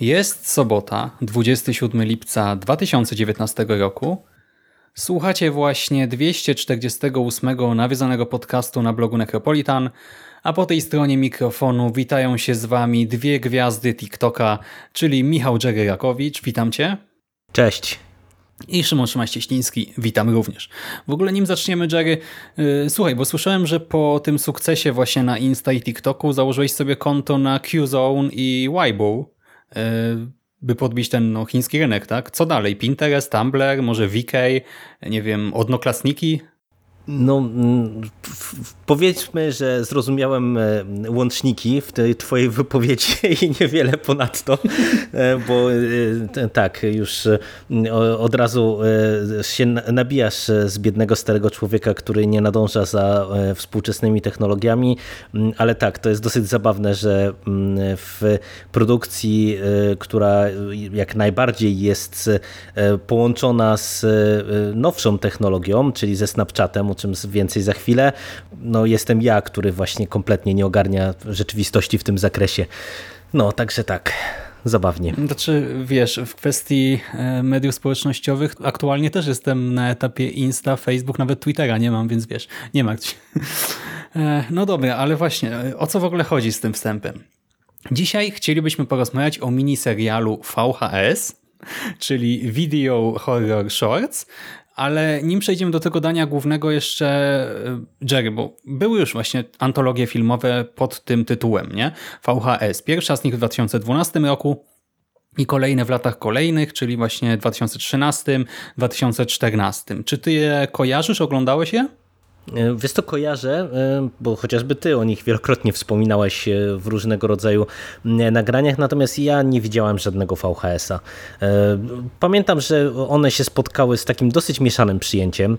Jest sobota, 27 lipca 2019 roku. Słuchacie właśnie 248 nawiązanego podcastu na blogu Necropolitan, a po tej stronie mikrofonu witają się z wami dwie gwiazdy TikToka, czyli Michał Dżegerakowicz, witam cię. Cześć. I Szymon Szymaś-Cieśliński, witam również. W ogóle nim zaczniemy, Jerry, yy, słuchaj, bo słyszałem, że po tym sukcesie właśnie na Insta i TikToku założyłeś sobie konto na Qzone i Weibo, by podbić ten no, chiński rynek, tak? Co dalej? Pinterest, Tumblr, może VK, nie wiem, odnoklasniki? No, mm, powiedzmy, że zrozumiałem e, łączniki w tej twojej wypowiedzi i niewiele ponadto, e, bo e, tak, już od razu się nabijasz z biednego starego człowieka, który nie nadąża za współczesnymi technologiami, mm, ale tak, to jest dosyć zabawne, że mm, w produkcji, która jak najbardziej jest połączona z nowszą technologią, czyli ze Snapchatem, czym więcej za chwilę. No jestem ja, który właśnie kompletnie nie ogarnia rzeczywistości w tym zakresie. No, także tak zabawnie. Znaczy, wiesz, w kwestii e, mediów społecznościowych aktualnie też jestem na etapie Insta, Facebook, nawet Twittera nie mam, więc wiesz, nie ma gdzie. E, no dobra, ale właśnie, o co w ogóle chodzi z tym wstępem? Dzisiaj chcielibyśmy porozmawiać o miniserialu VHS, czyli Video Horror Shorts, ale nim przejdziemy do tego dania głównego jeszcze e, Jerry, bo były już właśnie antologie filmowe pod tym tytułem, nie? VHS. Pierwsza z nich w 2012 roku i kolejne w latach kolejnych, czyli właśnie 2013, 2014. Czy ty je kojarzysz, oglądałeś je? E, wiesz to kojarzę, e, bo chociażby ty o nich wielokrotnie wspominałeś e, w różnego rodzaju nagraniach, natomiast ja nie widziałem żadnego VHS-a. Pamiętam, że one się spotkały z takim dosyć mieszanym przyjęciem,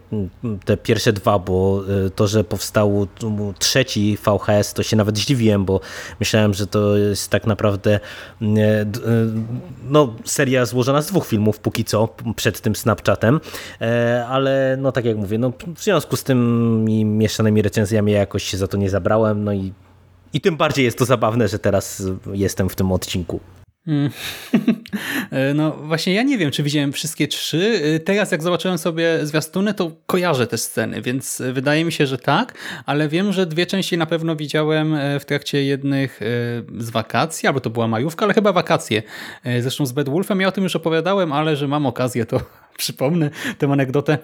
te pierwsze dwa, bo to, że powstał trzeci VHS, to się nawet zdziwiłem, bo myślałem, że to jest tak naprawdę no, seria złożona z dwóch filmów póki co, przed tym Snapchatem, ale no tak jak mówię, no, w związku z tym i mieszanymi recenzjami ja jakoś się za to nie zabrałem, no i, i tym bardziej jest to zabawne, że teraz jestem w tym odcinku. Mm. No właśnie ja nie wiem, czy widziałem wszystkie trzy. Teraz jak zobaczyłem sobie zwiastuny, to kojarzę te sceny, więc wydaje mi się, że tak, ale wiem, że dwie części na pewno widziałem e, w trakcie jednych e, z wakacji, albo to była majówka, ale chyba wakacje. E, zresztą z Bad Wolfem ja o tym już opowiadałem, ale że mam okazję, to przypomnę tę anegdotę.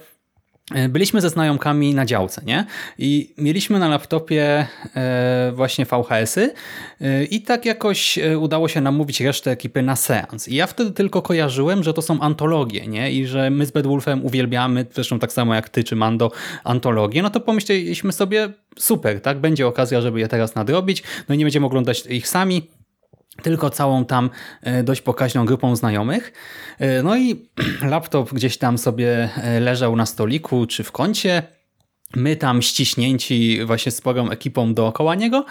E, byliśmy ze znajomkami na działce, nie? I mieliśmy na laptopie e, właśnie VHS-y e, i tak jakoś udało się namówić resztę ekipy na seans. I ja wtedy tylko kojarzyłem, że to są antologie, nie? I że my z Bedwulfem uwielbiamy, zresztą tak samo jak ty czy Mando, antologie. No to pomyśleliśmy sobie, super, tak? Będzie okazja, żeby je teraz nadrobić. No i nie będziemy oglądać ich sami, tylko całą tam e, dość pokaźną grupą znajomych. E, no i laptop gdzieś tam sobie e, leżał na stoliku czy w kącie. My tam ściśnięci właśnie sporą ekipą dookoła niego.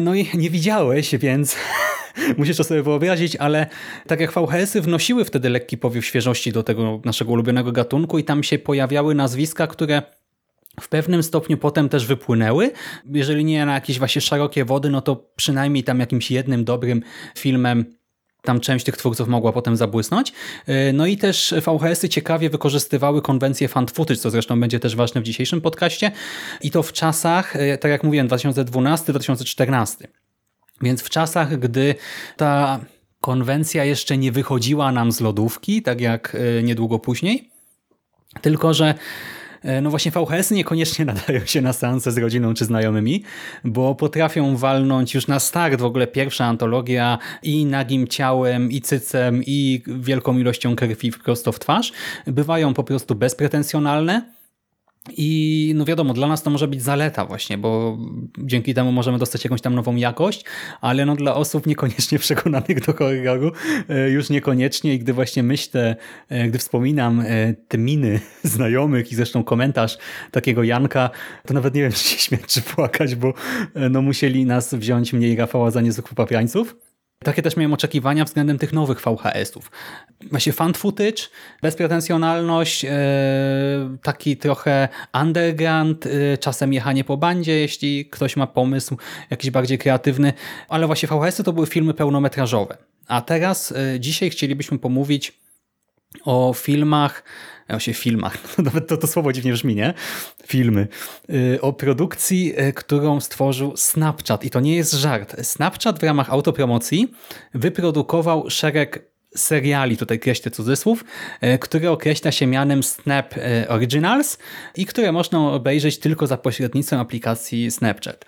No i nie widziałeś, więc musisz to sobie wyobrazić, ale tak jak VHS-y wnosiły wtedy lekki powiew świeżości do tego naszego ulubionego gatunku i tam się pojawiały nazwiska, które w pewnym stopniu potem też wypłynęły. Jeżeli nie na jakieś właśnie szerokie wody, no to przynajmniej tam jakimś jednym dobrym filmem tam część tych twórców mogła potem zabłysnąć. E, no i też VHS-y ciekawie wykorzystywały konwencję fan footage, co zresztą będzie też ważne w dzisiejszym podcaście. I to w czasach, e, tak jak mówiłem, 2012-2014. Więc w czasach, gdy ta konwencja jeszcze nie wychodziła nam z lodówki, tak jak e, niedługo później, tylko że no właśnie VHS niekoniecznie nadają się na seanse z rodziną czy znajomymi, bo potrafią walnąć już na start w ogóle pierwsza antologia i nagim ciałem, i cycem, i wielką ilością krwi prosto w twarz. Bywają po prostu bezpretensjonalne, i no wiadomo, dla nas to może być zaleta właśnie, bo dzięki temu możemy dostać jakąś tam nową jakość, ale no dla osób niekoniecznie przekonanych do horroru e, już niekoniecznie i gdy właśnie myślę, e, gdy wspominam e, te miny znajomych i zresztą komentarz takiego Janka, to nawet nie wiem, czy się śmiać, czy płakać, bo no musieli nas wziąć mnie i Rafała za niezwykłych papiańców. Takie też miałem oczekiwania względem tych nowych VHS-ów. Właśnie fan footage, bezpretensjonalność, e, taki trochę underground, e, czasem jechanie po bandzie, jeśli ktoś ma pomysł jakiś bardziej kreatywny, ale właśnie VHS-y to były filmy pełnometrażowe. A teraz, e, dzisiaj chcielibyśmy pomówić o filmach, o się filmach, nawet to, to słowo dziwnie brzmi, nie? Filmy. Y, o produkcji, y, którą stworzył Snapchat. I to nie jest żart. Snapchat w ramach autopromocji wyprodukował szereg seriali, tutaj kreślę cudzysłów, y, które określa się mianem Snap Originals i które można obejrzeć tylko za pośrednictwem aplikacji Snapchat.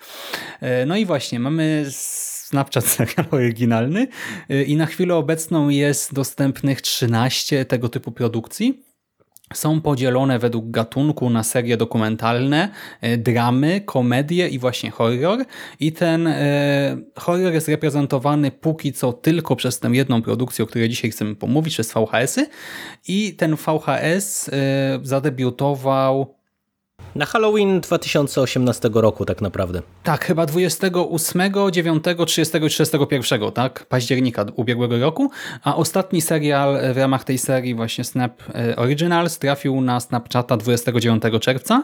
No i właśnie, mamy Snapchat serial oryginalny i na chwilę obecną jest dostępnych 13 tego typu produkcji są podzielone według gatunku na serie dokumentalne, e, dramy, komedie i właśnie horror. I ten e, horror jest reprezentowany póki co tylko przez tę jedną produkcję, o której dzisiaj chcemy pomówić, przez VHS-y. I ten VHS e, zadebiutował na Halloween 2018 roku tak naprawdę. Tak, chyba 28, 9, 30 i 31 tak? października ubiegłego roku, a ostatni serial w ramach tej serii właśnie Snap e, Originals trafił na Snapchata 29 czerwca,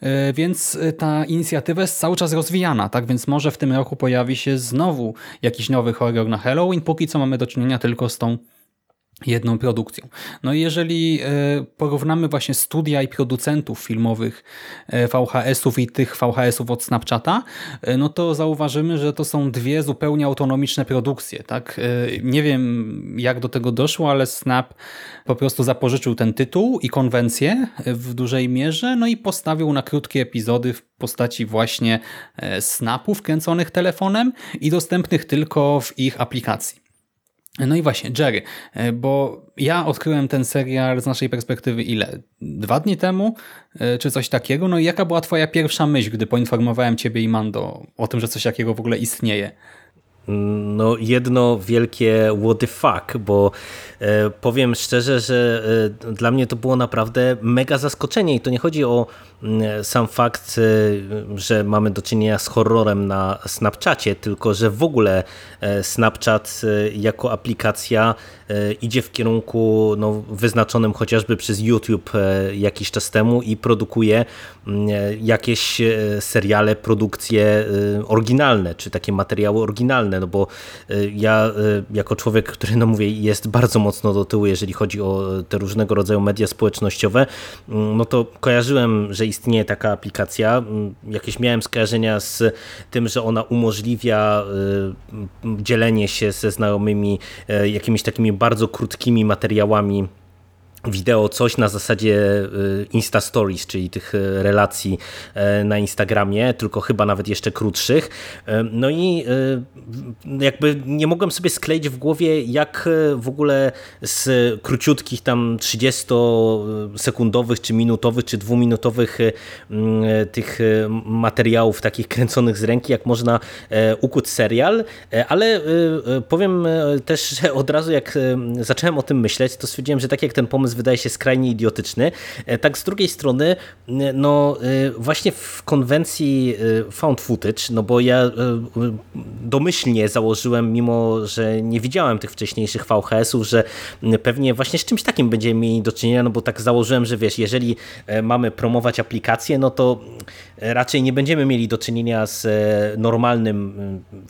e, więc ta inicjatywa jest cały czas rozwijana, tak? więc może w tym roku pojawi się znowu jakiś nowy horror na Halloween, póki co mamy do czynienia tylko z tą jedną produkcją. No i jeżeli e, porównamy właśnie studia i producentów filmowych e, VHS-ów i tych VHS-ów od Snapchata, e, no to zauważymy, że to są dwie zupełnie autonomiczne produkcje. Tak? Nie wiem jak do tego doszło, ale Snap po prostu zapożyczył ten tytuł i konwencję w dużej mierze, no i postawił na krótkie epizody w postaci właśnie snapów kręconych telefonem i dostępnych tylko w ich aplikacji. No i właśnie, Jerry, e, bo ja odkryłem ten serial z naszej perspektywy ile? Dwa dni temu? E, czy coś takiego? No i jaka była twoja pierwsza myśl, gdy poinformowałem ciebie i Mando o tym, że coś takiego w ogóle istnieje? No jedno wielkie what the fuck, bo e, powiem szczerze, że e, dla mnie to było naprawdę mega zaskoczenie i to nie chodzi o mm, sam fakt, e, że mamy do czynienia z horrorem na Snapchacie, tylko że w ogóle Snapchat jako aplikacja idzie w kierunku no, wyznaczonym chociażby przez YouTube jakiś czas temu i produkuje mm, jakieś seriale, produkcje oryginalne, czy takie materiały oryginalne no bo y, ja y, jako człowiek, który no mówię, jest bardzo mocno do tyłu, jeżeli chodzi o te różnego rodzaju media społecznościowe, mm, no to kojarzyłem, że istnieje taka aplikacja, mm, jakieś miałem skojarzenia z tym, że ona umożliwia y, dzielenie się ze znajomymi jakimiś takimi bardzo krótkimi materiałami wideo coś na zasadzie y, Insta Stories, czyli tych y, relacji y, na Instagramie, tylko chyba nawet jeszcze krótszych. No i jakby nie mogłem sobie skleić w głowie, jak w ogóle z króciutkich tam 30-sekundowych, czy minutowych, czy dwuminutowych tych materiałów takich kręconych z ręki, jak można ukuć serial, ale powiem też, że od razu jak zacząłem o tym myśleć, to stwierdziłem, że tak jak ten pomysł pomysł wydaje się skrajnie idiotyczny. E, tak z drugiej strony, no e, właśnie w konwencji e, found footage, no bo ja domyślnie założyłem, mimo że nie widziałem tych wcześniejszych VHS-ów, że pewnie właśnie z czymś takim będziemy mieli do czynienia, no bo tak założyłem, że wiesz, jeżeli mamy promować aplikację, no to raczej nie będziemy mieli do czynienia z normalnym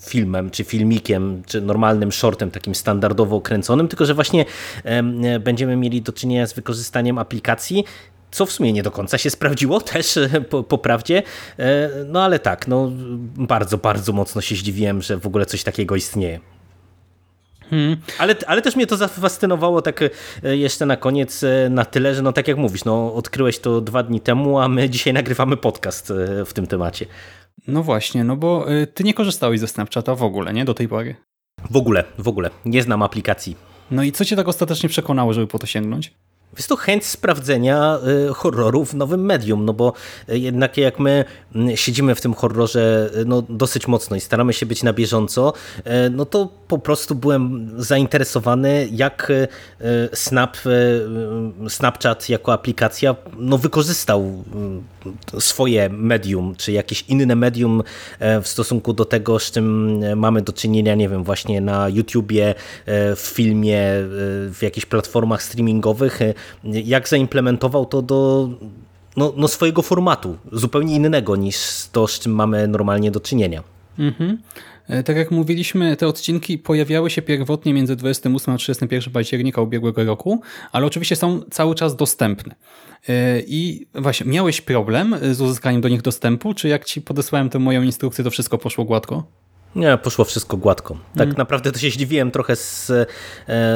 filmem, czy filmikiem, czy normalnym shortem, takim standardowo kręconym, tylko że właśnie będziemy mieli do czynienia z wykorzystaniem aplikacji co w sumie nie do końca się sprawdziło też po, po prawdzie, no ale tak, no bardzo, bardzo mocno się zdziwiłem, że w ogóle coś takiego istnieje. Hmm. Ale, ale też mnie to zafascynowało tak jeszcze na koniec na tyle, że no tak jak mówisz, no odkryłeś to dwa dni temu, a my dzisiaj nagrywamy podcast w tym temacie. No właśnie, no bo ty nie korzystałeś ze Snapchata w ogóle, nie? Do tej pory. W ogóle, w ogóle. Nie znam aplikacji. No i co cię tak ostatecznie przekonało, żeby po to sięgnąć? Jest to chęć sprawdzenia y, horroru w nowym medium, no bo y, jednak jak my mm, siedzimy w tym horrorze y, no, dosyć mocno i staramy się być na bieżąco, no to po prostu byłem zainteresowany, jak Snap, Snapchat jako aplikacja no, wykorzystał swoje medium, czy jakieś inne medium w stosunku do tego, z czym mamy do czynienia, nie wiem, właśnie na YouTubie, w filmie, w jakichś platformach streamingowych, jak zaimplementował to do no, no swojego formatu, zupełnie innego niż to, z czym mamy normalnie do czynienia. Mhm. E, tak jak mówiliśmy, te odcinki pojawiały się pierwotnie między 28 a 31 października ubiegłego roku, ale oczywiście są cały czas dostępne. E, I właśnie, miałeś problem z uzyskaniem do nich dostępu, czy jak ci podesłałem tę moją instrukcję, to wszystko poszło gładko? Nie, poszło wszystko gładko. Tak mm. naprawdę to się zdziwiłem trochę z, e,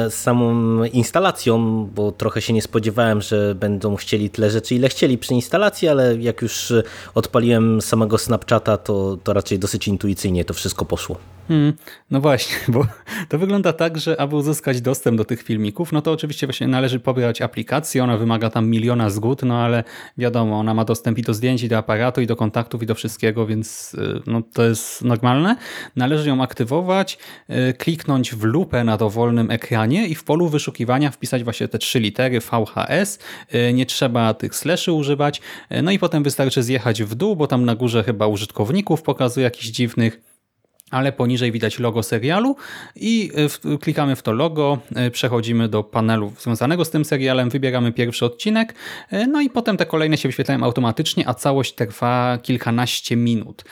z, samą instalacją, bo trochę się nie spodziewałem, że będą chcieli tyle rzeczy, ile chcieli przy instalacji, ale jak już odpaliłem samego Snapchata, to, to raczej dosyć intuicyjnie to wszystko poszło. Hmm, no właśnie, bo to wygląda tak, że aby uzyskać dostęp do tych filmików, no to oczywiście właśnie należy pobrać aplikację, ona wymaga tam miliona zgód, no ale wiadomo, ona ma dostęp i do zdjęć, i do aparatu, i do kontaktów, i do wszystkiego, więc y, no, to jest normalne. Należy ją aktywować, y, kliknąć w lupę na dowolnym ekranie i w polu wyszukiwania wpisać właśnie te trzy litery VHS, y, nie trzeba tych slashy używać, no i potem wystarczy zjechać w dół, bo tam na górze chyba użytkowników pokazuje jakichś dziwnych, ale poniżej widać logo serialu i e, klikamy w to logo, e, przechodzimy do panelu związanego z tym serialem, wybieramy pierwszy odcinek, e, no i potem te kolejne się wyświetlają automatycznie, a całość trwa kilkanaście minut.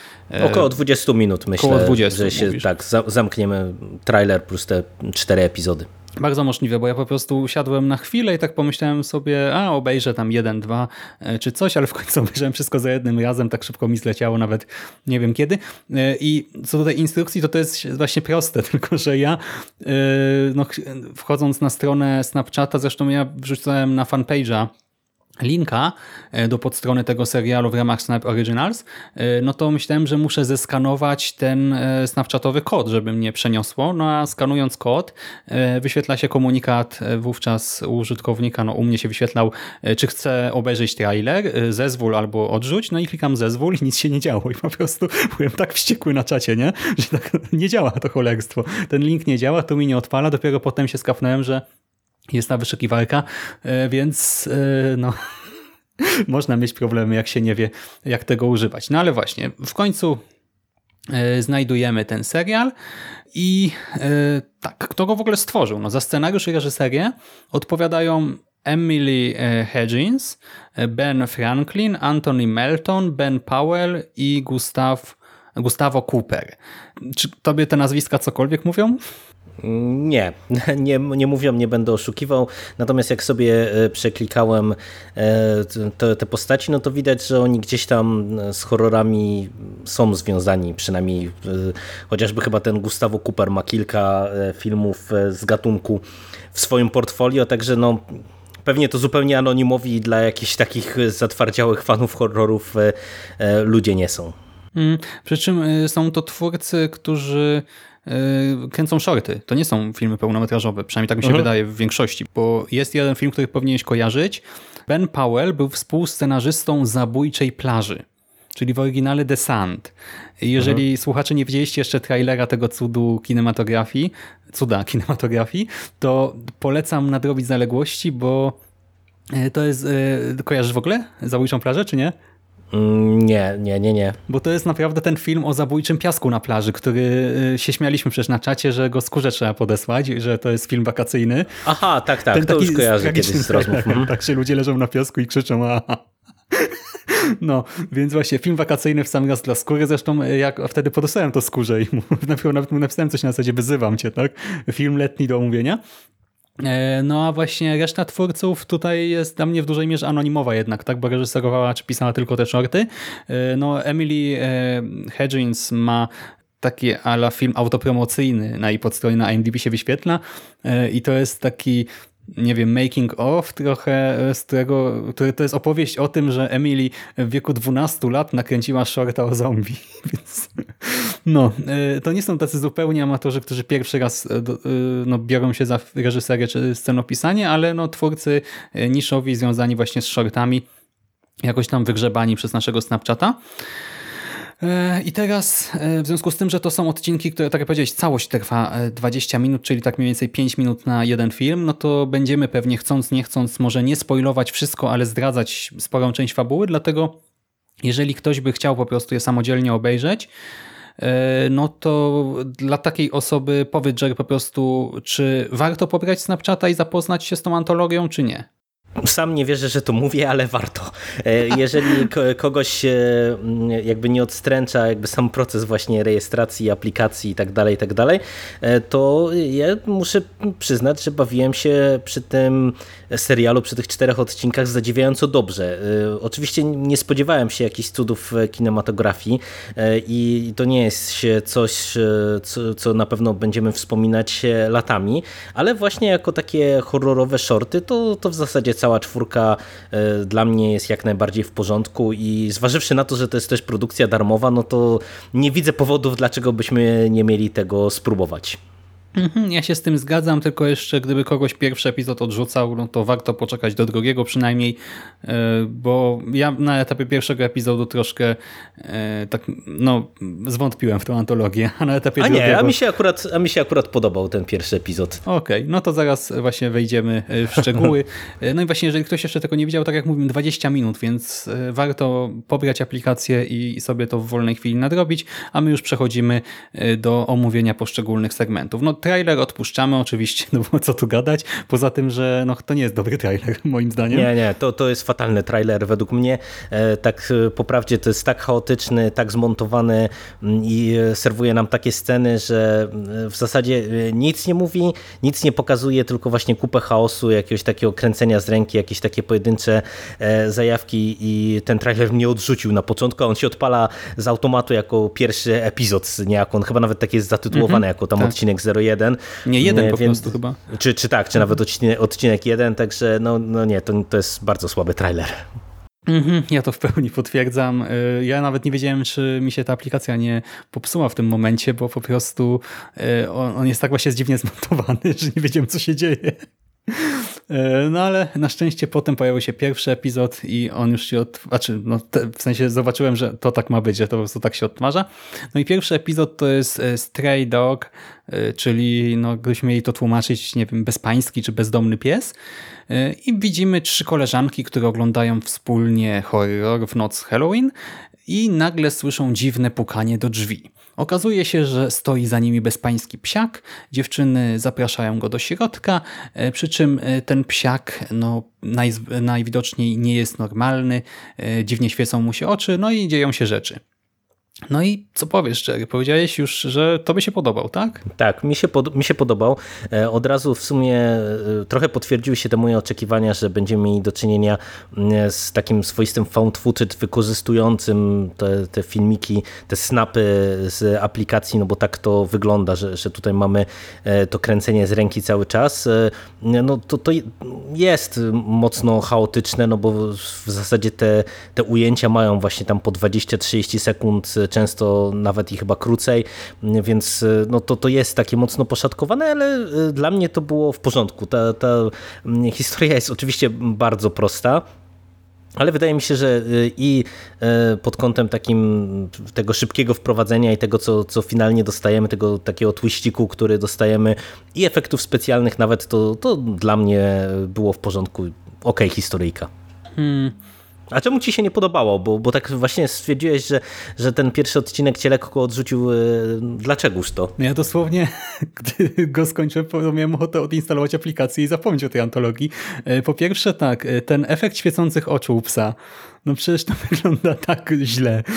Około 20 minut myślę, Około 20, że się mówisz. tak zamkniemy trailer plus te cztery epizody. Bardzo możliwe, bo ja po prostu usiadłem na chwilę i tak pomyślałem sobie, a obejrzę tam jeden, dwa e, czy coś, ale w końcu obejrzałem wszystko za jednym razem, tak szybko mi zleciało, nawet nie wiem kiedy. E, I co do tej instrukcji, to to jest właśnie proste, tylko że ja e, no, wchodząc na stronę Snapchata, zresztą ja wrzucałem na fanpage'a linka e, do podstrony tego serialu w ramach Snap Originals, e, no to myślałem, że muszę zeskanować ten e, snapchatowy kod, żeby mnie przeniosło. No a skanując kod, wyświetla się komunikat wówczas użytkownika, no u mnie się wyświetlał, czy chce obejrzeć trailer, zezwól albo odrzuć, no i klikam zezwól i nic się nie działo i po prostu byłem tak wściekły na czacie, nie? że tak nie działa to cholerstwo. Ten link nie działa, to mi nie odpala, dopiero potem się skapnąłem, że jest ta wyszukiwarka, e, więc e, no, można mieć problemy, jak się nie wie, jak tego używać. No ale właśnie, w końcu e, znajdujemy ten serial i tak, kto go w ogóle stworzył? No za scenariusz i reżyserię odpowiadają Emily Hedgins, Ben Franklin, Anthony Melton, Ben Powell i Gustav, Gustavo Cooper. Czy tobie te nazwiska cokolwiek mówią? Nie, nie, nie mówią, nie będę oszukiwał. Natomiast jak sobie e, przeklikałem e, te, te postaci, no to widać, że oni gdzieś tam e, z horrorami są związani, przynajmniej chociażby chyba ten Gustavo Cooper ma kilka filmów z gatunku w swoim portfolio, także no pewnie to zupełnie anonimowi dla jakichś takich zatwardziałych fanów horrorów ludzie nie są. Mm, przy czym są to twórcy, którzy kręcą shorty. To nie są filmy pełnometrażowe, przynajmniej tak mi się mhm. wydaje w większości, bo jest jeden film, który powinieneś kojarzyć. Ben Powell był współscenarzystą Zabójczej Plaży, czyli w oryginale The Sand. Jeżeli mhm. słuchacze nie widzieliście jeszcze trailera tego cudu kinematografii, cuda kinematografii, to polecam nadrobić zaległości, bo e, to jest, e, kojarzysz w ogóle Zabójczą Plażę, czy nie? Mm, nie, nie, nie, nie. Bo to jest naprawdę ten film o zabójczym piasku na plaży, który y, się śmialiśmy przecież na czacie, że go skórze trzeba podesłać, że to jest film wakacyjny. Aha, tak, tak, ten to już kojarzę kiedyś z rozmów. Mhm. Tak się ludzie leżą na piasku i krzyczą aha. No, więc właśnie film wakacyjny w sam raz dla skóry, zresztą y, jak wtedy podesłałem to skórze i mu, nawet mu napisałem coś na zasadzie wyzywam cię, tak? Film letni do omówienia. E, no a właśnie reszta twórców tutaj jest dla mnie w dużej mierze anonimowa jednak, tak, bo reżyserowała czy pisała tylko te shorty. E, no Emily Hedgins ma taki ala film autopromocyjny na jej podstronie na IMDb się wyświetla i to jest taki nie wiem, making of trochę, z którego, który to jest opowieść o tym, że Emily w wieku 12 lat nakręciła shorta o zombie. Więc, no, e, to nie są tacy zupełnie amatorzy, którzy pierwszy raz e, e, no, biorą się za reżyserię czy scenopisanie, ale no, twórcy niszowi związani właśnie z shortami, jakoś tam wygrzebani przez naszego Snapchata. I teraz w związku z tym, że to są odcinki, które, tak jak powiedziałeś, całość trwa 20 e, minut, czyli tak mniej więcej 5 minut na jeden film, no to będziemy pewnie chcąc, nie chcąc, może nie spoilować wszystko, ale zdradzać sporą część fabuły, dlatego jeżeli ktoś by chciał po prostu je samodzielnie obejrzeć, no to dla takiej osoby powiedz Jerry po prostu, czy warto pobrać Snapchata i zapoznać się z tą antologią, czy nie? Sam nie wierzę, że to mówię, ale warto. E, jeżeli kogoś jakby nie odstręcza jakby sam proces właśnie rejestracji aplikacji i tak dalej, i tak dalej, e, to ja muszę przyznać, że bawiłem się przy tym serialu, przy tych czterech odcinkach zadziwiająco dobrze. E, oczywiście nie spodziewałem się jakichś cudów kinematografii i to nie jest coś, co, co na pewno będziemy wspominać latami, ale właśnie jako takie horrorowe shorty, to, to w zasadzie cała czwórka dla mnie jest jak najbardziej w porządku i zważywszy na to, że to jest też produkcja darmowa, no to nie widzę powodów, dlaczego byśmy nie mieli tego spróbować. Mhm, ja się z tym zgadzam, tylko jeszcze gdyby kogoś pierwszy epizod odrzucał, no to warto poczekać do drugiego przynajmniej, e, bo ja na etapie pierwszego epizodu troszkę e, tak, no, zwątpiłem w tą antologię, a na etapie a drugiego... nie, a mi się akurat, a mi się akurat podobał ten pierwszy epizod. Okej, okay, no to zaraz właśnie wejdziemy e, w szczegóły. No i właśnie, jeżeli ktoś jeszcze tego nie widział, tak jak mówiłem, 20 minut, więc warto pobrać aplikację i sobie to w wolnej chwili nadrobić, a my już przechodzimy do omówienia poszczególnych segmentów. No trailer odpuszczamy oczywiście, no bo co tu gadać, poza tym, że no, to nie jest dobry trailer moim zdaniem. Nie, nie, to, to jest fatalny trailer według mnie. E, tak e, po prawdzie to jest tak chaotyczny, tak zmontowany mm, i e, serwuje nam takie sceny, że w zasadzie nic nie mówi, nic nie pokazuje, tylko właśnie kupę chaosu, jakiegoś takiego kręcenia z ręki, jakieś takie pojedyncze zajawki i ten trailer mnie odrzucił na początku, a on się odpala z automatu jako pierwszy epizod niejako, on chyba nawet tak jest zatytułowany mm -hmm, jako tam tak. odcinek 01 jeden. Nie, jeden po więc, prostu chyba. Czy, czy tak, czy nawet odcinek, odcinek jeden, także no, no nie, to, to jest bardzo słaby trailer. Mhm, ja to w pełni potwierdzam. Y, ja nawet nie wiedziałem, czy mi się ta aplikacja nie popsuła w tym momencie, bo po prostu on, on jest tak właśnie dziwnie zmontowany, że nie wiedziałem, co się dzieje. E, no ale na szczęście potem pojawił się pierwszy epizod i on już się od... Znaczy, no, w sensie zobaczyłem, że to tak ma być, że to po prostu tak się odtwarza. No i pierwszy epizod to jest e, Stray Dog, e, czyli no, gdybyśmy mieli to tłumaczyć, nie wiem, bezpański czy bezdomny pies. I widzimy trzy koleżanki, które oglądają wspólnie horror w noc Halloween i nagle słyszą dziwne pukanie do drzwi. Okazuje się, że stoi za nimi bezpański psiak, dziewczyny zapraszają go do środka, e, przy czym e, ten psiak no, naj, najwidoczniej nie jest normalny, e, dziwnie świecą mu się oczy, no i dzieją się rzeczy. No i co powiesz, Jerry? Powiedziałeś już, że to by się podobał, tak? Tak, mi się, pod, mi się podobał. E, od razu w sumie e, trochę potwierdziły się te moje oczekiwania, że będziemy mieli do czynienia z takim swoistym found footage wykorzystującym te, te filmiki, te snapy z aplikacji, no bo tak to wygląda, że, że tutaj mamy e, to kręcenie z ręki cały czas. No to, to jest mocno chaotyczne, no bo w zasadzie te, te ujęcia mają właśnie tam po 20-30 sekund często nawet i chyba krócej, więc e, no to, to jest takie mocno poszatkowane, ale e, dla mnie to było w porządku. Ta, ta historia jest oczywiście bardzo prosta, ale wydaje mi się, że e, i pod kątem takim tego szybkiego wprowadzenia i tego, co, co finalnie dostajemy, tego takiego twiściku, który dostajemy i efektów specjalnych nawet, to, to dla mnie było w porządku. Ok, historyjka. Hmm. A czemu ci się nie podobało? Bo, bo tak właśnie stwierdziłeś, że, że ten pierwszy odcinek cię lekko odrzucił. E, dlaczegoż to? Ja dosłownie, gdy go skończyłem, miałem ochotę odinstalować aplikację i zapomnieć o tej antologii. E, po pierwsze tak, e, ten efekt świecących oczu u psa, no przecież to wygląda tak źle.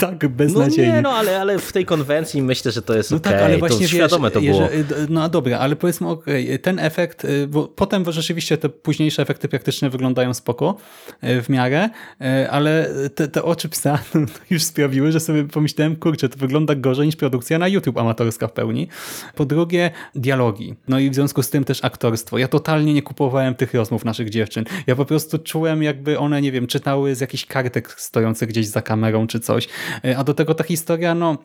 tak No beznadziejnie. nie, no ale, ale w tej konwencji myślę, że to jest No okej. tak, ale to właśnie świadome wiesz, to było. jeżeli- no dobra, ale powiedzmy okej, ten efekt, y, bo potem rzeczywiście te późniejsze efekty praktyczne wyglądają spoko y, w miarę, y, ale te, te oczy psa no, już sprawiły, że sobie pomyślałem, kurczę, to wygląda gorzej niż produkcja na YouTube amatorska w pełni. Po drugie, dialogi. No i w związku z tym też aktorstwo. Ja totalnie nie kupowałem tych rozmów naszych dziewczyn. Ja po prostu czułem, jakby one, nie wiem, czytały z jakichś kartek stojących gdzieś za kamerą czy coś. Y, A do tego ta historia, no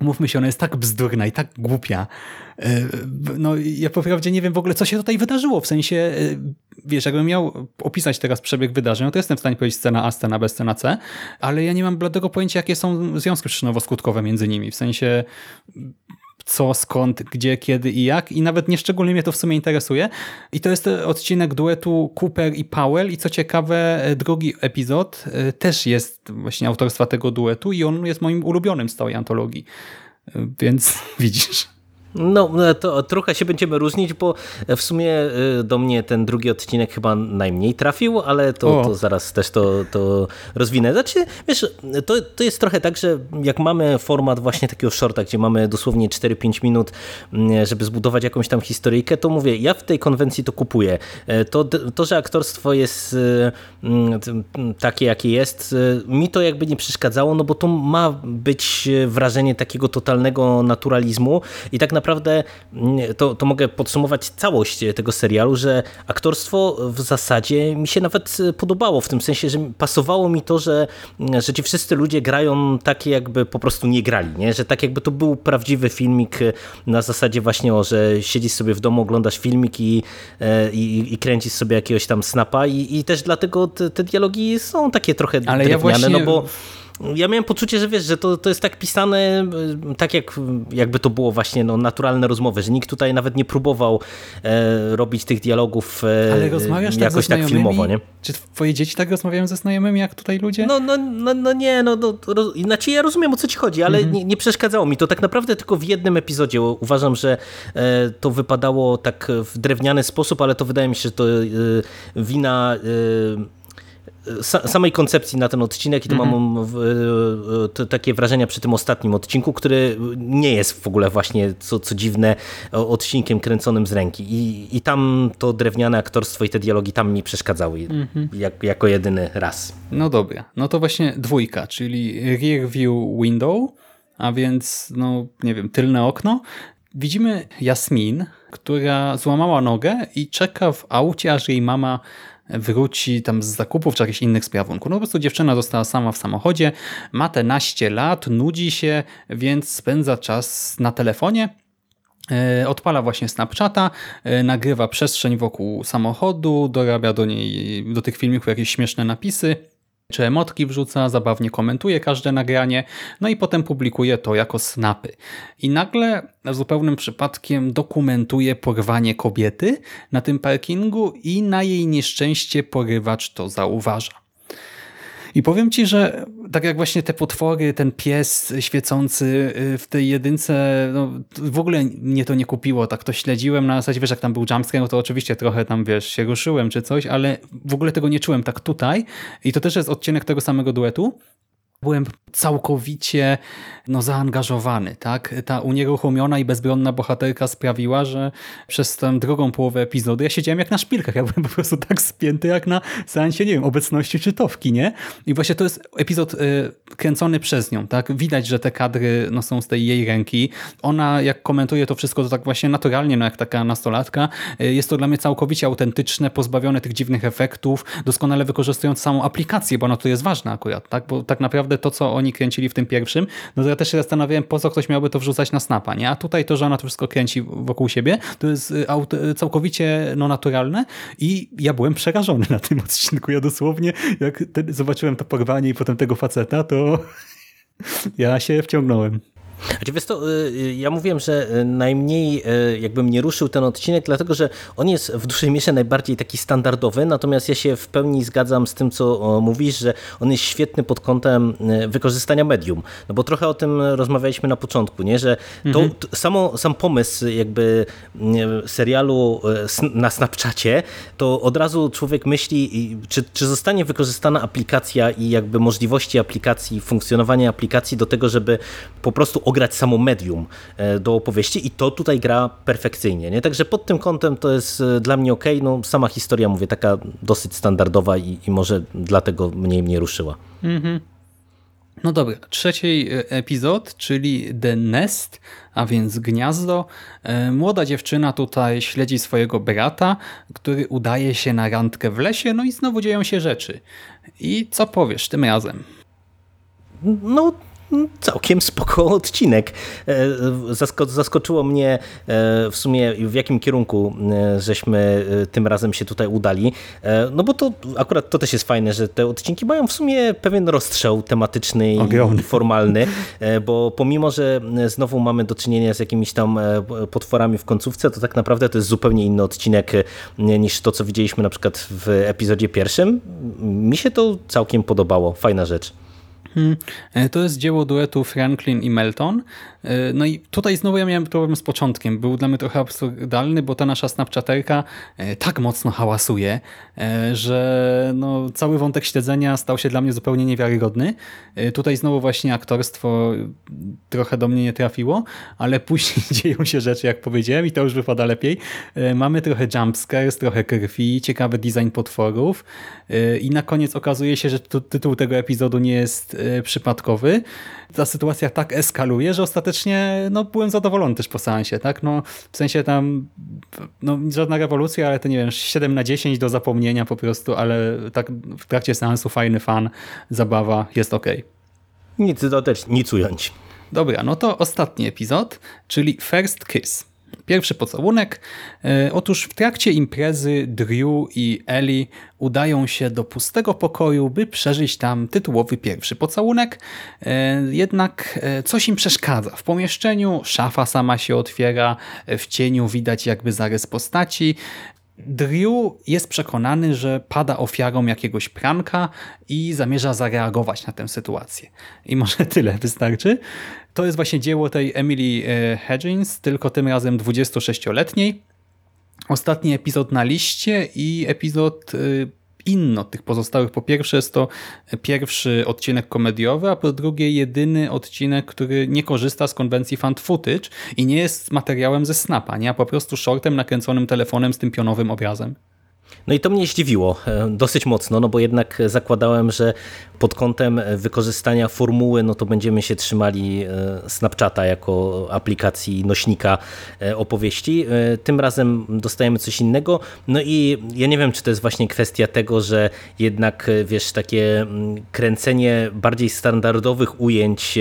Mówmy się, ona jest tak bzdurna i tak głupia. E, No, ja po prawdzie nie wiem w ogóle, co się tutaj wydarzyło. W sensie, e, wiesz, jakbym miał opisać teraz przebieg wydarzeń, no to jestem w stanie powiedzieć scena A, scena B, scena C, ale ja nie mam bladego pojęcia, jakie są związki przyczynowo-skutkowe między nimi. W sensie, co, skąd, gdzie, kiedy i jak i nawet nieszczególnie mnie to w sumie interesuje. I to jest odcinek duetu Cooper i Powell i co ciekawe, drugi epizod e, też jest właśnie autorstwa tego duetu i on jest moim ulubionym z całej antologii. E, Więc widzisz. No, to trochę się będziemy różnić, bo w sumie y, do mnie ten drugi odcinek chyba najmniej trafił, ale to, to zaraz też to, to rozwinę. Znaczy, wiesz, to, to jest trochę tak, że jak mamy format właśnie takiego shorta, gdzie mamy dosłownie 4-5 minut, żeby zbudować jakąś tam historyjkę, to mówię, ja w tej konwencji to kupuję. E, To, to że aktorstwo jest takie, jakie jest, mi to jakby nie przeszkadzało, no bo to ma być wrażenie takiego totalnego naturalizmu i tak naprawdę mm, to, to mogę podsumować całość tego serialu, że aktorstwo w zasadzie mi się nawet podobało, w tym sensie, że pasowało mi to, że, że ci wszyscy ludzie grają tak, jakby po prostu nie grali, nie? że tak jakby to był prawdziwy filmik na zasadzie właśnie, o, że siedzisz sobie w domu, oglądasz filmik i, e, i, i kręcisz sobie jakiegoś tam snapa i, i też dlatego te, te dialogi są takie trochę Ale ja drewniane, właśnie- no bo ja miałem poczucie, że wiesz, że to, to jest tak pisane, y, tak jak jakby to było właśnie no, naturalne rozmowy, że nikt tutaj nawet nie próbował e, robić tych dialogów e, Ale rozmawiasz tak jakoś tak znajomymi? filmowo, nie? Czy twoje dzieci tak rozmawiają ze znajomymi, jak tutaj ludzie? No, no, no, no nie, no, no roz, znaczy ja rozumiem o co ci chodzi, ale Mhm. nie, nie przeszkadzało mi to tak naprawdę tylko w jednym epizodzie. Uważam, że e, to wypadało tak w drewniany sposób, ale to wydaje mi się, że to e, wina e, samej koncepcji na ten odcinek i to mam w, e, to, takie wrażenia przy tym ostatnim odcinku, który nie jest w ogóle właśnie, co, co dziwne, odcinkiem kręconym z ręki. I, I tam to drewniane aktorstwo i te dialogi tam mi przeszkadzały jak, jako jedyny raz. No dobra, no to właśnie dwójka, czyli rear view window, a więc, no nie wiem, tylne okno. Widzimy Jasmin, która złamała nogę i czeka w aucie, aż jej mama wróci tam z zakupów czy jakichś innych sprawunków. No po prostu dziewczyna została sama w samochodzie, ma te naście lat, nudzi się, więc spędza czas na telefonie, E, Odpala właśnie Snapchata, e, nagrywa przestrzeń wokół samochodu, dorabia do niej, do tych filmików jakieś śmieszne napisy, czy emotki wrzuca, zabawnie komentuje każde nagranie, no i potem publikuje to jako snapy. I nagle zupełnym przypadkiem dokumentuje porwanie kobiety na tym parkingu i na jej nieszczęście porywacz to zauważa. I powiem ci, że tak jak właśnie te potwory, ten pies świecący y, w tej jedynce, no, w ogóle mnie to nie kupiło, tak to śledziłem na zasadzie, wiesz, jak tam był jumpscare, no to oczywiście trochę tam, wiesz, się ruszyłem czy coś, ale w ogóle tego nie czułem tak tutaj i to też jest odcinek tego samego duetu. Byłem całkowicie no, zaangażowany. Tak? Ta unieruchomiona i bezbronna bohaterka sprawiła, że przez tę drugą połowę epizodu ja siedziałem jak na szpilkach. Ja byłem po prostu tak spięty jak na seansie, nie wiem, obecności czytowki, nie? I właśnie to jest epizod y, kręcony przez nią. Tak? Widać, że te kadry no, są z tej jej ręki. Ona jak komentuje to wszystko, to tak właśnie naturalnie, no, jak taka nastolatka. Y, jest to dla mnie całkowicie autentyczne, pozbawione tych dziwnych efektów, doskonale wykorzystując samą aplikację, bo ona tu jest ważna akurat, tak? Bo tak naprawdę to, co oni kręcili w tym pierwszym, no to ja też się zastanawiałem, po co ktoś miałby to wrzucać na snapa, nie? A tutaj to, że ona to wszystko kręci wokół siebie, to jest y, y, całkowicie no, naturalne i ja byłem przerażony na tym odcinku. Ja dosłownie, jak te, zobaczyłem to porwanie i potem tego faceta, to ja się wciągnąłem. Znaczy, wiesz to, y, ja mówiłem, że y, najmniej y, jakby mnie ruszył ten odcinek, dlatego że on jest w dużej mierze najbardziej taki standardowy, natomiast ja się w pełni zgadzam z tym, co mówisz, że on jest świetny pod kątem wykorzystania medium. No bo trochę o tym rozmawialiśmy na początku, nie? że to, mhm. to samo, sam pomysł jakby serialu na Snapchacie, to od razu człowiek myśli, czy, czy zostanie wykorzystana aplikacja i jakby możliwości aplikacji, funkcjonowanie aplikacji do tego, żeby po prostu ograć samo medium e, do opowieści i to tutaj gra perfekcyjnie. Nie? Także pod tym kątem to jest e, dla mnie ok. No, sama historia, mówię, taka dosyć standardowa i, i może dlatego mniej mnie ruszyła. Mhm. No dobra, trzeci e, epizod, czyli The Nest, a więc gniazdo. Młoda dziewczyna tutaj śledzi swojego brata, który udaje się na randkę w lesie, no i znowu dzieją się rzeczy. I co powiesz tym razem? No, całkiem spoko odcinek. E, zaskoczyło mnie e, w sumie w jakim kierunku e, żeśmy tym razem się tutaj udali. No bo to akurat to też jest fajne, że te odcinki mają w sumie pewien rozstrzał tematyczny i formalny, bo pomimo, że znowu mamy do czynienia z jakimiś tam potworami w końcówce, to tak naprawdę to jest zupełnie inny odcinek niż to, co widzieliśmy na przykład w epizodzie pierwszym. Mi się to całkiem podobało. Fajna rzecz. Hmm. To jest dzieło duetu Franklin i Melton. E, no i tutaj znowu ja miałem problem z początkiem. Był dla mnie trochę absurdalny, bo ta nasza snapchaterka e, tak mocno hałasuje, że no, cały wątek śledzenia stał się dla mnie zupełnie niewiarygodny. Tutaj znowu właśnie aktorstwo trochę do mnie nie trafiło, ale później dzieją się rzeczy, jak powiedziałem, i to już wypada lepiej. Mamy trochę jumpscares, trochę krwi, ciekawy design potworów i na koniec okazuje się, że tytuł tego epizodu nie jest przypadkowy. Ta sytuacja tak eskaluje, że ostatecznie no, byłem zadowolony też po seansie. Tak? No, w sensie tam no, żadna rewolucja, ale to nie wiem, 7 na 10 do zapomnienia po prostu, ale tak w trakcie seansu fajny fan, zabawa, jest ok. Nic dodać, nic ująć. Dobra, no to ostatni epizod, czyli First Kiss. Pierwszy pocałunek. E, otóż w trakcie imprezy Drew i Ellie udają się do pustego pokoju, by przeżyć tam tytułowy pierwszy pocałunek. E, jednak e, coś im przeszkadza. W pomieszczeniu szafa sama się otwiera, w cieniu widać jakby zarys postaci. Drew jest przekonany, że pada ofiarą jakiegoś pranka i zamierza zareagować na tę sytuację. I może tyle wystarczy. To jest właśnie dzieło tej Emily e, Hedgins, tylko tym razem 26-letniej. Ostatni epizod na liście i epizod e, inny od tych pozostałych. Po pierwsze jest to pierwszy odcinek komediowy, a po drugie jedyny odcinek, który nie korzysta z konwencji fan footage i nie jest materiałem ze Snapa, nie? a po prostu shortem nakręconym telefonem z tym pionowym obrazem. No i to mnie zdziwiło e, dosyć mocno, no bo jednak zakładałem, że pod kątem wykorzystania formuły, no to będziemy się trzymali e, Snapchata jako aplikacji nośnika e, opowieści. Tym razem dostajemy coś innego. No i ja nie wiem, czy to jest właśnie kwestia tego, że jednak, wiesz, takie mm, kręcenie bardziej standardowych ujęć,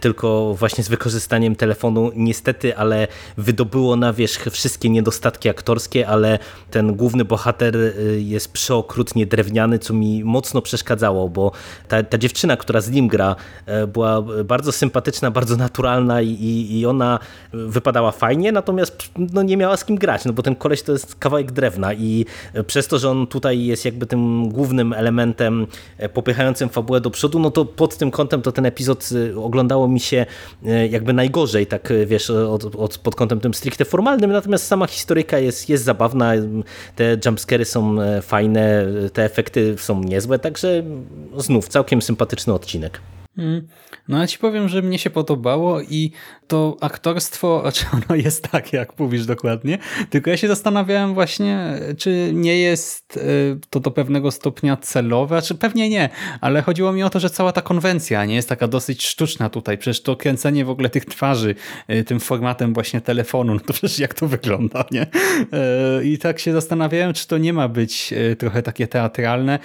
tylko właśnie z wykorzystaniem telefonu, niestety, ale wydobyło na wierzch wszystkie niedostatki aktorskie, ale ten główny bohater Y, jest przeokrutnie drewniany, co mi mocno przeszkadzało, bo ta, ta dziewczyna, która z nim gra, e, była bardzo sympatyczna, bardzo naturalna i, i ona wypadała fajnie, natomiast no, nie miała z kim grać, no bo ten koleś to jest kawałek drewna i przez to, że on tutaj jest jakby tym głównym elementem popychającym fabułę do przodu, no to pod tym kątem to ten epizod y, oglądało mi się jakby najgorzej, tak wiesz, od, od, pod kątem tym stricte formalnym, natomiast sama historyka jest, jest zabawna, te są e, fajne, te efekty są niezłe, także znów całkiem sympatyczny odcinek. Mm. No ja ci powiem, że mnie się podobało i to aktorstwo, znaczy ono jest tak, jak mówisz dokładnie, tylko ja się zastanawiałem właśnie, czy nie jest e, to do pewnego stopnia celowe, czy pewnie nie, ale chodziło mi o to, że cała ta konwencja nie jest taka dosyć sztuczna tutaj, przecież to kręcenie w ogóle tych twarzy e, tym formatem właśnie telefonu, no to przecież jak to wygląda, nie? E, I tak się zastanawiałem, czy to nie ma być trochę takie teatralne,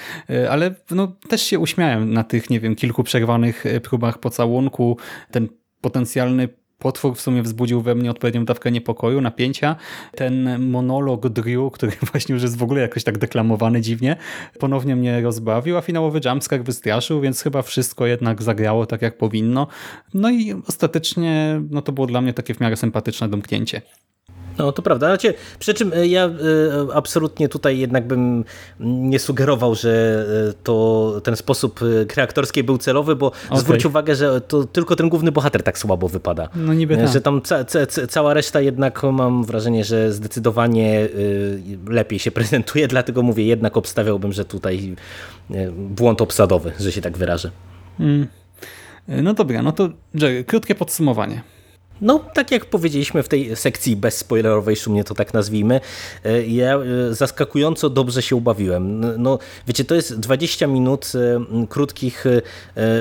ale no też się uśmiałem na tych, nie wiem, kilku przerwanych próbach pocałunku, ten potencjalny potwór w sumie wzbudził we mnie odpowiednią dawkę niepokoju, napięcia. Ten monolog Drew, który właśnie już jest w ogóle jakoś tak deklamowany dziwnie, ponownie mnie rozbawił, a finałowy jumpscare wystraszył, więc chyba wszystko jednak zagrało tak jak powinno. No i ostatecznie no to było dla mnie takie w miarę sympatyczne domknięcie. No to prawda. Znaczy, przy czym e, ja e, absolutnie tutaj jednak bym nie sugerował, że e, to ten sposób gry aktorskiej był celowy, bo okay. zwróć uwagę, że to tylko ten główny bohater tak słabo wypada. No niby tak. Że tam ca ca cała reszta jednak mam wrażenie, że zdecydowanie lepiej się prezentuje, dlatego mówię, jednak obstawiałbym, że tutaj błąd obsadowy, że się tak wyrażę. Mm. No dobra, no to Jerry, krótkie podsumowanie. No, tak jak powiedzieliśmy w tej sekcji bezspoilerowej, szumnie to tak nazwijmy, e, ja e, zaskakująco dobrze się ubawiłem. No, wiecie, to jest 20 minut e, krótkich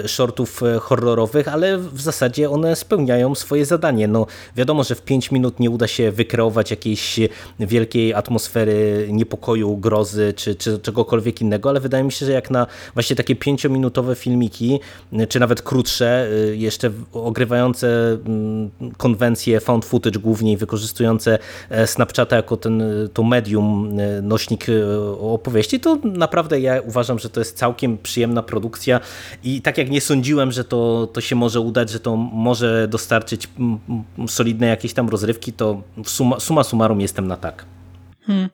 shortów horrorowych, ale w zasadzie one spełniają swoje zadanie. No, wiadomo, że w 5 minut nie uda się wykreować jakiejś wielkiej atmosfery niepokoju, grozy czy, czy czegokolwiek innego, ale wydaje mi się, że jak na właśnie takie 5-minutowe filmiki, czy nawet krótsze, jeszcze ogrywające konwencje found footage głównie wykorzystujące e, Snapchata jako ten, to medium, e, nośnik e, opowieści, to naprawdę ja uważam, że to jest całkiem przyjemna produkcja i tak jak nie sądziłem, że to, to się może udać, że to może dostarczyć solidne jakieś tam rozrywki, to suma, suma summarum jestem na tak. Hmm.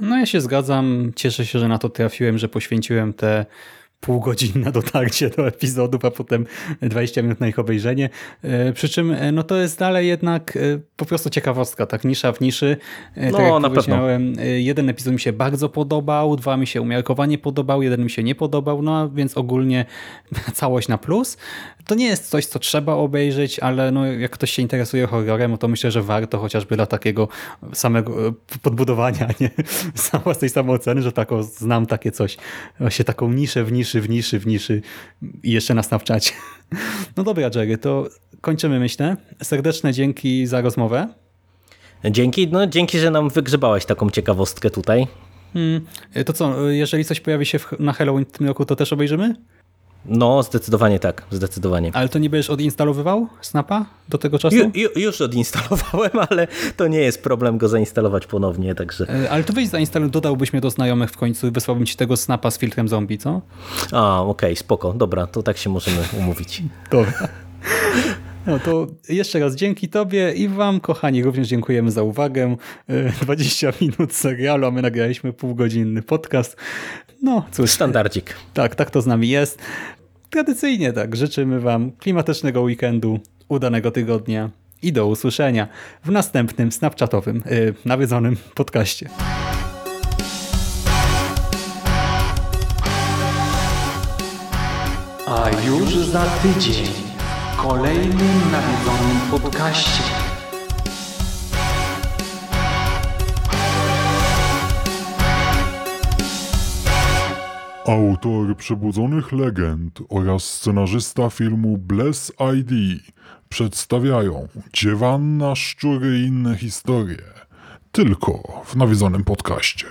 No ja się zgadzam, cieszę się, że na to trafiłem, że poświęciłem te pół godziny na dotarcie do epizodów, a potem 20 minut na ich obejrzenie. E, przy czym e, no to jest dalej jednak e, po prostu ciekawostka, tak nisza w niszy. No, tak jak na powiedziałem, pewno. jeden epizod mi się bardzo podobał, dwa mi się umiarkowanie podobał, jeden mi się nie podobał, no więc ogólnie całość na plus. To nie jest coś, co trzeba obejrzeć, ale no, jak ktoś się interesuje horrorem, to myślę, że warto chociażby dla takiego samego podbudowania, nie? własnej samooceny, że tako, znam takie coś, właśnie taką niszę w niszy, w niszy, w niszy i jeszcze na Snapchacie. No dobra, Jerry, to kończymy, myślę. Serdeczne dzięki za rozmowę. Dzięki, no dzięki, że nam wygrzebałeś taką ciekawostkę tutaj. Hmm. To co, jeżeli coś pojawi się na Halloween w tym roku, to też obejrzymy? No, zdecydowanie tak, zdecydowanie. Ale to nie będziesz odinstalowywał Snapa do tego czasu? Ju, ju, już odinstalowałem, ale to nie jest problem go zainstalować ponownie, także... E, ale to weź zainstaluj, dodałbyś mnie do znajomych w końcu i wysłałbym ci tego Snapa z filtrem zombie, co? A, okej, okay, spoko, dobra, to tak się możemy umówić. dobra. No to jeszcze raz dzięki Tobie i Wam, kochani, również dziękujemy za uwagę. 20 e, minut serialu, a my nagraliśmy półgodzinny podcast. No cóż. Standardzik. Tak, tak to z nami jest. Tradycyjnie tak, życzymy Wam klimatycznego weekendu, udanego tygodnia i do usłyszenia w następnym snapchatowym, yy, nawiedzonym podcaście. A już za tydzień kolejnym nawiedzonym podcaście. Autor Przebudzonych Legend oraz scenarzysta filmu Bless ID przedstawiają Dziewanna, Szczury i inne historie. Tylko w nawiedzonym podcaście.